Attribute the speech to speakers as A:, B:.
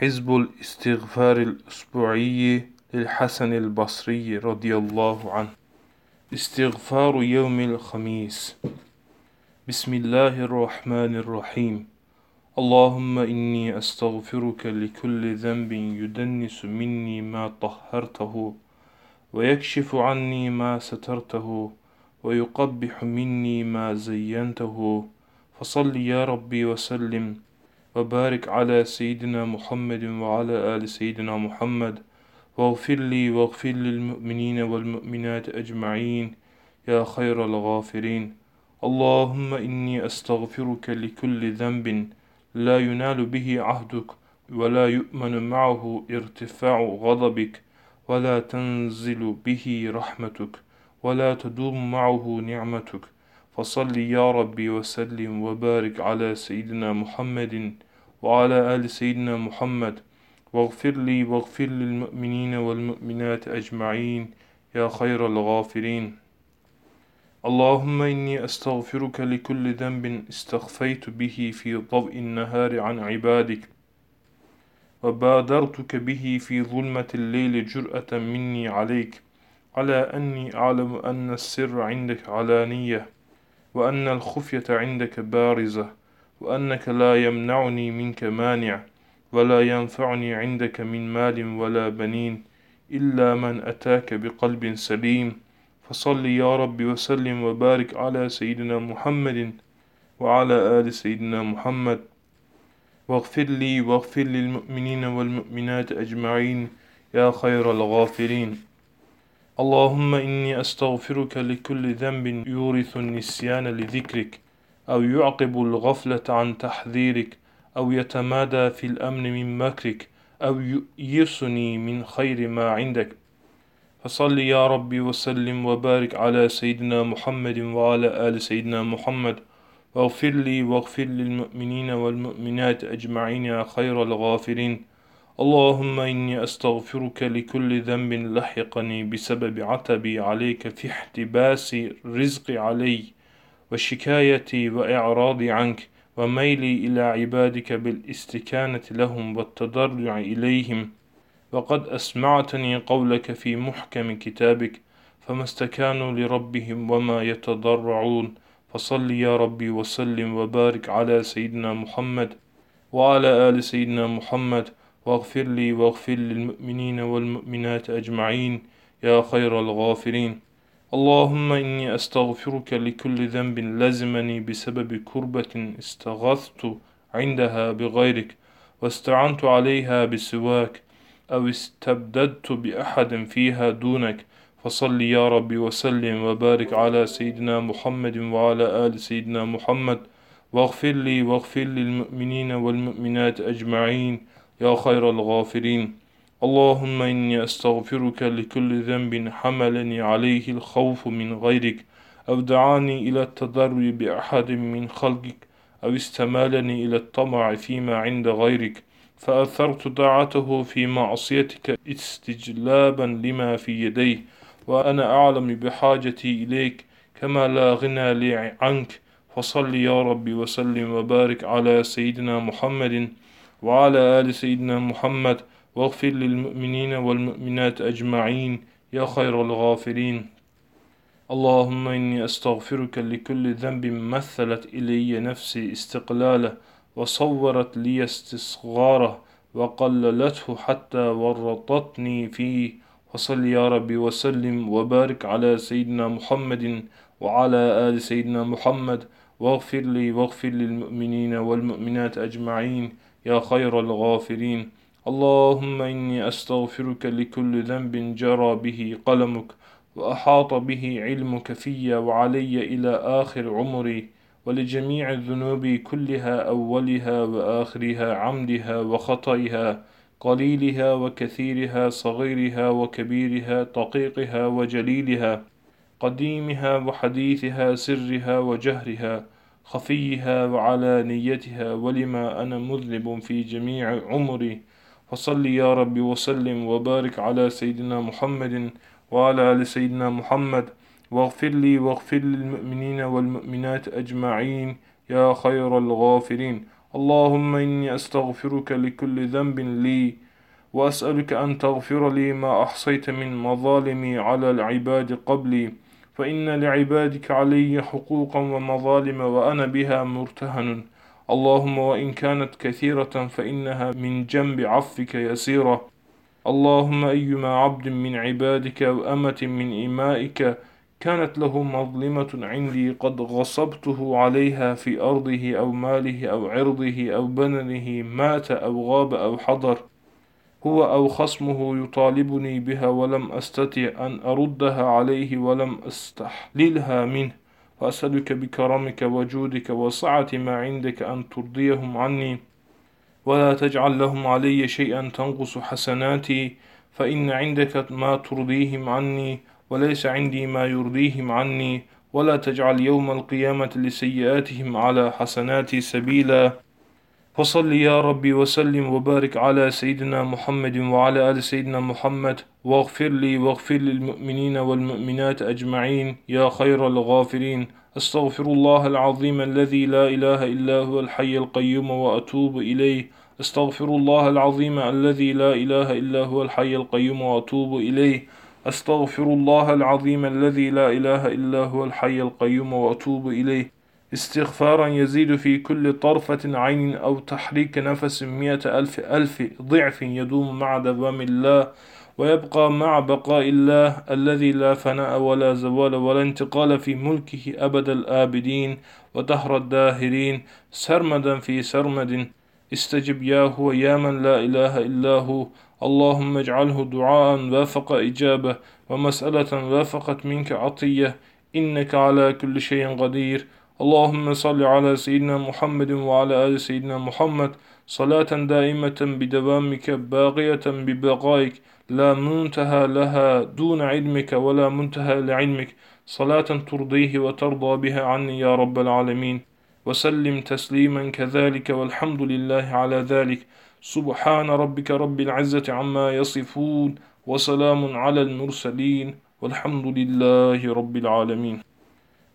A: حزب الاستغفار الأسبوعي للحسن البصري رضي الله عنه. استغفار يوم الخميس. بسم الله الرحمن الرحيم. اللهم إني أستغفرك لكل ذنب يدنس مني ما طهرته ويكشف عني ما سترته ويقبح مني ما زينته. فصل يا ربي وسلم وبارك على سيدنا محمد وعلى آل سيدنا محمد. واغفر لي واغفر للمؤمنين والمؤمنات أجمعين. يا خير الغافرين. اللهم إني أستغفرك لكل ذنب لا ينال به عهدك ولا يؤمن معه ارتفاع غضبك ولا تنزل به رحمتك ولا تدوم معه نعمتك. فصل يا ربي وسلم وبارك على سيدنا محمد وعلى آل سيدنا محمد. واغفر لي واغفر للمؤمنين والمؤمنات أجمعين يا خير الغافرين. اللهم إني أستغفرك لكل ذنب استخفيت به في ضوء النهار عن عبادك وبادرتك به في ظلمة الليل جرأة مني عليك. على أني أعلم أن السر عندك علانية. وأن الخفية عندك بارزة وأنك لا يمنعني منك مانع ولا ينفعني عندك من مال ولا بنين إلا من أتاك بقلب سليم. فصل يا رب وسلم وبارك على سيدنا محمد وعلى آل سيدنا محمد. واغفر لي واغفر للمؤمنين والمؤمنات أجمعين يا خير الغافرين. اللهم إني أستغفرك لكل ذنب يورث النسيان لذكرك أو يعقب الغفلة عن تحذيرك أو يتمادى في الأمن من مكرك أو يئسني من خير ما عندك. فصل يا ربي وسلم وبارك على سيدنا محمد وعلى آل سيدنا محمد واغفر لي واغفر للمؤمنين والمؤمنات أجمعين يا خير الغافرين. اللهم إني أستغفرك لكل ذنب لحقني بسبب عتبي عليك في احتباس الرزق علي وشكايتي وإعراضي عنك وميلي إلى عبادك بالاستكانة لهم والتضرع إليهم. وقد أسمعتني قولك في محكم كتابك فما استكانوا لربهم وما يتضرعون. فصل يا ربي وسلم وبارك على سيدنا محمد وعلى آل سيدنا محمد واغفر لي واغفر للمؤمنين والمؤمنات أجمعين يا خير الغافرين. اللهم إني أستغفرك لكل ذنب لزمني بسبب كربة استغثت عندها بغيرك واستعنت عليها بسواك أو استبددت بأحد فيها دونك. فصل يا ربي وسلم وبارك على سيدنا محمد وعلى آل سيدنا محمد. واغفر لي واغفر للمؤمنين والمؤمنات أجمعين. يا خير الغافرين اللهم إني أستغفرك لكل ذنب حملني عليه الخوف من غيرك أو دعاني إلى التضرع بأحد من خلقك أو استمالني إلى الطمع فيما عند غيرك. فأثرت طاعته في معصيتك استجلابا لما في يديه وأنا أعلم بحاجتي إليك كما لا غنى لي عنك. فصل يا ربي وسلم وبارك على سيدنا محمد. وعلى آل سيدنا محمد واغفر للمؤمنين والمؤمنات أجمعين. يا خير الغافرين. اللهم إني أستغفرك لكل ذنب مثلت إلي نفسي استقلاله وصورت لي استصغاره وقللته حتى ورطتني فيه. وصل يا ربي وسلم وبارك على سيدنا محمد وعلى آل سيدنا محمد. واغفر لي واغفر للمؤمنين والمؤمنات أجمعين. يا خير الغافرين. اللهم إني أستغفرك لكل ذنب جرى به قلمك وأحاط به علمك في وعلي إلى آخر عمري ولجميع الذنوب كلها أولها وآخرها عمدها وخطئها قليلها وكثيرها صغيرها وكبيرها دقيقها وجليلها قديمها وحديثها سرها وجهرها خفيها وعلانيتها ولما أنا مذنب في جميع عمري. فصل يا رب وسلم وبارك على سيدنا محمد وعلى آل سيدنا محمد. واغفر لي واغفر للمؤمنين والمؤمنات أجمعين يا خير الغافرين. اللهم إني أستغفرك لكل ذنب لي وأسألك أن تغفر لي ما أحصيت من مظالمي على العباد قبلي. فإن لعبادك علي حقوقا ومظالم وأنا بها مرتهن. اللهم وإن كانت كثيرة فإنها من جنب عفك يسيرة. اللهم أيما عبد من عبادك أو أمة من إمائك كانت له مظلمة عندي قد غصبته عليها في أرضه أو ماله أو عرضه أو بدنه مات أو غاب أو حضر. هو أو خصمه يطالبني بها ولم أستطع أن أردها عليه ولم أستحللها منه وأسألك بكرمك وجودك وسعة ما عندك أن ترضيهم عني. ولا تجعل لهم علي شيئا تنقص حسناتي فإن عندك ما ترضيهم عني وليس عندي ما يرضيهم عني. ولا تجعل يوم القيامة لسيئاتهم على حسناتي سبيلا. فصل يا ربي وسلم وبارك على سيدنا محمد وعلى آل سيدنا محمد واغفر لي واغفر للمؤمنين والمؤمنات أجمعين يا خير الغافرين. أستغفر الله العظيم الذي لا إله إلا هو الحي القيوم وأتوب إليه. أستغفر الله العظيم الذي لا إله إلا هو الحي القيوم وأتوب إليه. أستغفر الله العظيم الذي لا إله إلا هو الحي القيوم وأتوب إليه. استغفارا يزيد في كل طرفة عين أو تحريك نفس مئة ألف ألف ضعف يدوم مع دوام الله ويبقى مع بقاء الله الذي لا فناء ولا زوال ولا انتقال في ملكه أبد الآبدين ودهر الداهرين. سرمدا في سرمد. استجب يا هو يا من لا إله إلا هو. اللهم اجعله دعاء وافق إجابة ومسألة وافقت منك عطية. إنك على كل شيء قدير. اللهم صل على سيدنا محمد وعلى آل سيدنا محمد صلاة دائمة بدوامك باقية ببقائك لا منتهى لها دون علمك ولا منتهى لعلمك صلاة ترضيه وترضى بها عني يا رب العالمين وسلم تسليما كذلك والحمد لله على ذلك سبحان ربك رب العزة عما يصفون وسلام على المرسلين والحمد لله رب العالمين